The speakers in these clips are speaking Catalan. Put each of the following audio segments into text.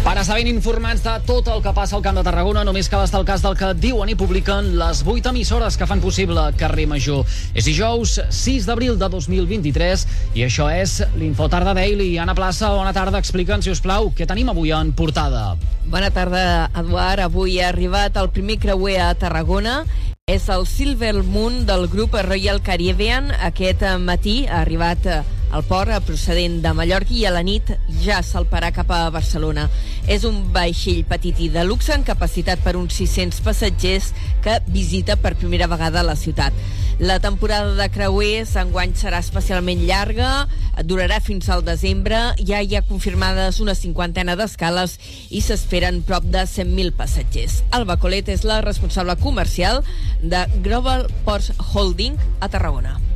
Per estar ben informats de tot el que passa al Camp de Tarragona, només cal estar al cas del que diuen i publiquen les 8 emissores que fan possible Carrer Major. És dijous 6 d'abril de 2023 i això és l'Infotarda Daily. Anna Plaça, bona tarda. Explica'ns, si us plau, què tenim avui en portada. Bona tarda, Eduard. Avui ha arribat el primer creuer a Tarragona és el Silver Moon del grup Royal Caribbean. Aquest matí ha arribat al port procedent de Mallorca i a la nit ja salparà cap a Barcelona. És un vaixell petit i de luxe amb capacitat per uns 600 passatgers que visita per primera vegada la ciutat. La temporada de creuers enguany serà especialment llarga, durarà fins al desembre, ja hi ha confirmades una cinquantena d'escales i s'esperen prop de 100.000 passatgers. Alba Colet és la responsable comercial de Global Ports Holding a Tarragona.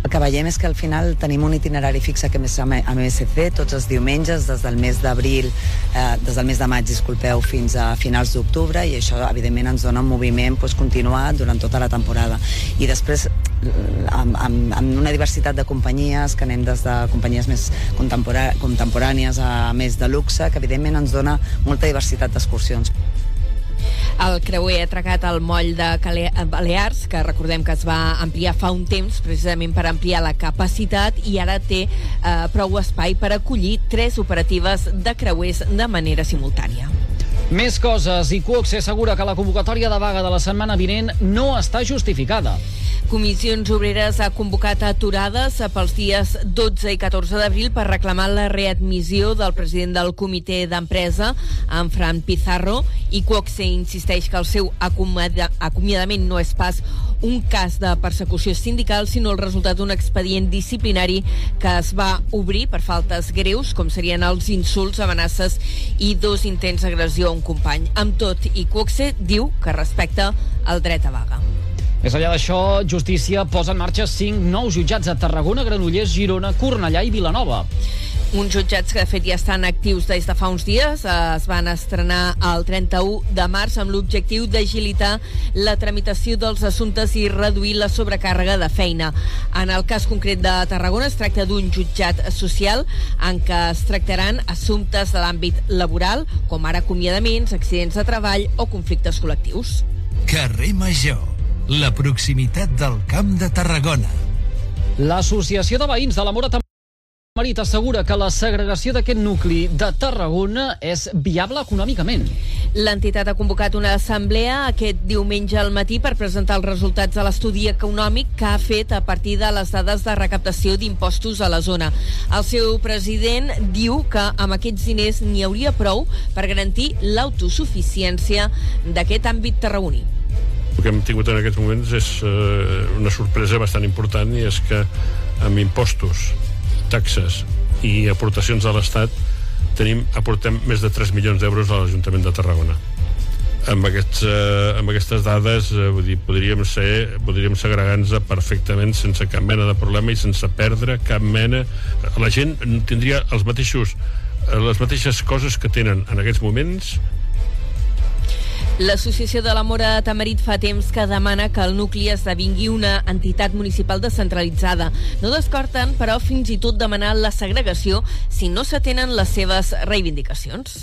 El que veiem és que al final tenim un itinerari fixe que és a MSC tots els diumenges des del mes d'abril, eh, des del mes de maig, disculpeu, fins a finals d'octubre i això evidentment ens dona un moviment pues, continuat durant tota la temporada. I després amb, amb, amb una diversitat de companyies que anem des de companyies més contemporà contemporànies a més de luxe que evidentment ens dona molta diversitat d'excursions. El creuer ha atracat al moll de Balears, que recordem que es va ampliar fa un temps precisament per ampliar la capacitat i ara té eh, prou espai per acollir tres operatives de creuers de manera simultània. Més coses, i Cuox assegura que la convocatòria de vaga de la setmana vinent no està justificada. Comissions Obreres ha convocat aturades pels dies 12 i 14 d'abril per reclamar la readmissió del president del comitè d'empresa, en Fran Pizarro, i Cuoxe insisteix que el seu acomiadament no és pas un cas de persecució sindical, sinó el resultat d'un expedient disciplinari que es va obrir per faltes greus, com serien els insults, amenaces i dos intents d'agressió a un company. Amb tot, i Cuoxe diu que respecta el dret a vaga. Més enllà d'això, Justícia posa en marxa cinc nous jutjats a Tarragona, Granollers, Girona, Cornellà i Vilanova. Uns jutjats que de fet ja estan actius des de fa uns dies. Es van estrenar el 31 de març amb l'objectiu d'agilitar la tramitació dels assumptes i reduir la sobrecàrrega de feina. En el cas concret de Tarragona es tracta d'un jutjat social en què es tractaran assumptes de l'àmbit laboral, com ara acomiadaments, accidents de treball o conflictes col·lectius. Carrer Major la proximitat del Camp de Tarragona. L'Associació de Veïns de la Mora Marit assegura que la segregació d'aquest nucli de Tarragona és viable econòmicament. L'entitat ha convocat una assemblea aquest diumenge al matí per presentar els resultats de l'estudi econòmic que ha fet a partir de les dades de recaptació d'impostos a la zona. El seu president diu que amb aquests diners n'hi hauria prou per garantir l'autosuficiència d'aquest àmbit tarragoní que hem tingut en aquests moments és eh, una sorpresa bastant important i és que amb impostos, taxes i aportacions de l'Estat tenim, aportem més de 3 milions d'euros a l'Ajuntament de Tarragona. Amb, aquests, eh, amb aquestes dades eh, vull dir, podríem ser podríem segregar-nos perfectament sense cap mena de problema i sense perdre cap mena. La gent tindria els mateixos eh, les mateixes coses que tenen en aquests moments L'Associació de la Mora de Tamarit fa temps que demana que el nucli esdevingui una entitat municipal descentralitzada. No descorten, però, fins i tot demanar la segregació si no s'atenen les seves reivindicacions.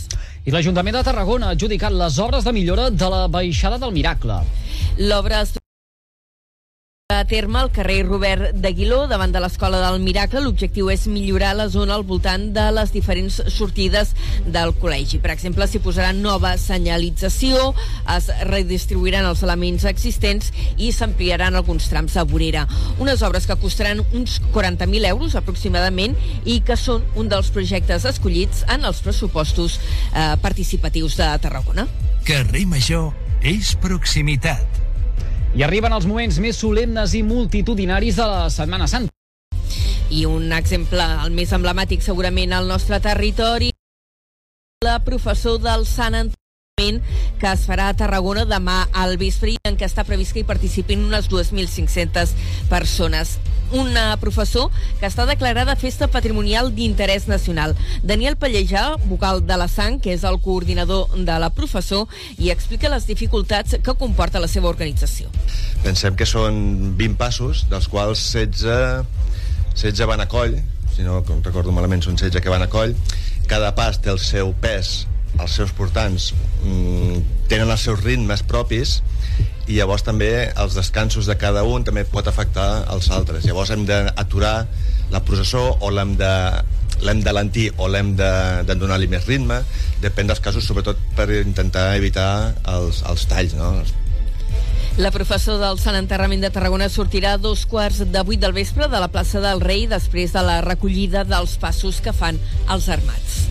I l'Ajuntament de Tarragona ha adjudicat les obres de millora de la baixada del Miracle. L'obra terme al carrer Robert d'Aguiló, davant de l'Escola del Miracle. L'objectiu és millorar la zona al voltant de les diferents sortides del col·legi. Per exemple, s'hi posarà nova senyalització, es redistribuiran els elements existents i s'ampliaran alguns trams a vorera. Unes obres que costaran uns 40.000 euros aproximadament i que són un dels projectes escollits en els pressupostos eh, participatius de Tarragona. Carrer Major és proximitat. I arriben els moments més solemnes i multitudinaris de la Setmana Santa. I un exemple, el més emblemàtic segurament al nostre territori, la professor del Sant Antoni que es farà a Tarragona demà al vespre en què està previst que hi participin unes 2.500 persones. Una professor que està declarada festa patrimonial d'interès nacional. Daniel Pallejà, vocal de la Sang, que és el coordinador de la professor, i explica les dificultats que comporta la seva organització. Pensem que són 20 passos, dels quals 16, 16 van a coll, si no recordo malament són 16 que van a coll. Cada pas té el seu pes els seus portants mm, tenen els seus ritmes propis i llavors també els descansos de cada un també pot afectar els altres. Llavors hem d'aturar la processó o l'hem de l'hem de lentir o l'hem de, de donar-li més ritme, depèn dels casos, sobretot per intentar evitar els, els talls, no? La professor del Sant Enterrament de Tarragona sortirà a dos quarts de vuit del vespre de la plaça del Rei després de la recollida dels passos que fan els armats.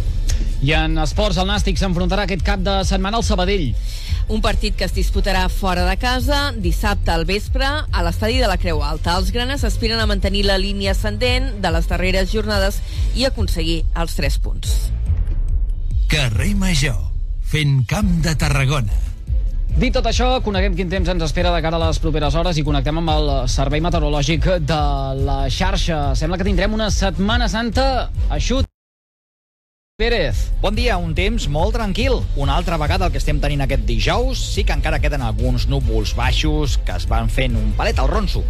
I en esports, el Nàstic s'enfrontarà aquest cap de setmana al Sabadell. Un partit que es disputarà fora de casa dissabte al vespre a l'estadi de la Creu Alta. Els granes aspiren a mantenir la línia ascendent de les darreres jornades i aconseguir els 3 punts. Carrer Major, fent camp de Tarragona. Dit tot això, coneguem quin temps ens espera de cara a les properes hores i connectem amb el Servei Meteorològic de la xarxa. Sembla que tindrem una Setmana Santa eixut. Pérez. Bon dia, un temps molt tranquil. Una altra vegada el que estem tenint aquest dijous, sí que encara queden alguns núvols baixos que es van fent un palet al ronso.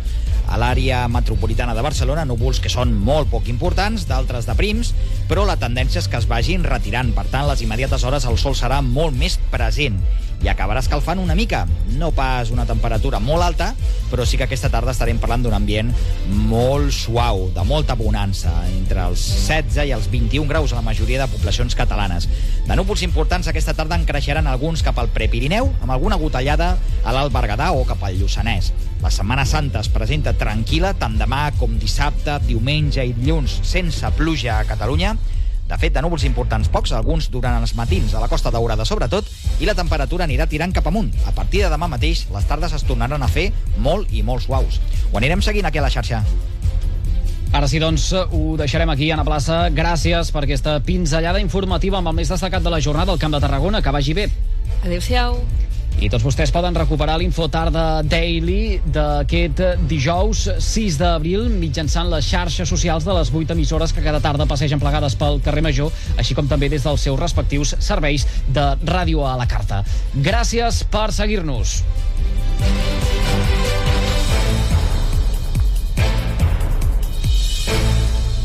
A l'àrea metropolitana de Barcelona, núvols que són molt poc importants, d'altres de prims, però la tendència és que es vagin retirant. Per tant, les immediates hores el sol serà molt més present i acabarà escalfant una mica. No pas una temperatura molt alta, però sí que aquesta tarda estarem parlant d'un ambient molt suau, de molta bonança, entre els 16 i els 21 graus a la majoria de poblacions catalanes. De núvols importants aquesta tarda en creixeran alguns cap al Prepirineu, amb alguna gotellada a l'Alt Berguedà o cap al Lluçanès. La Setmana Santa es presenta tranquil·la tant demà com dissabte, diumenge i dilluns, sense pluja a Catalunya, de fet, de núvols importants pocs, alguns durant els matins a la Costa Daurada sobretot, i la temperatura anirà tirant cap amunt. A partir de demà mateix, les tardes es tornaran a fer molt i molt suaus. Ho anirem seguint aquí a la xarxa. Ara sí, doncs, ho deixarem aquí, a la plaça. Gràcies per aquesta pinzellada informativa amb el més destacat de la jornada al Camp de Tarragona. Que vagi bé. Adéu-siau. I tots vostès poden recuperar l'Info Tarda Daily d'aquest dijous 6 d'abril mitjançant les xarxes socials de les 8 emissores que cada tarda passegen plegades pel carrer Major, així com també des dels seus respectius serveis de ràdio a la carta. Gràcies per seguir-nos.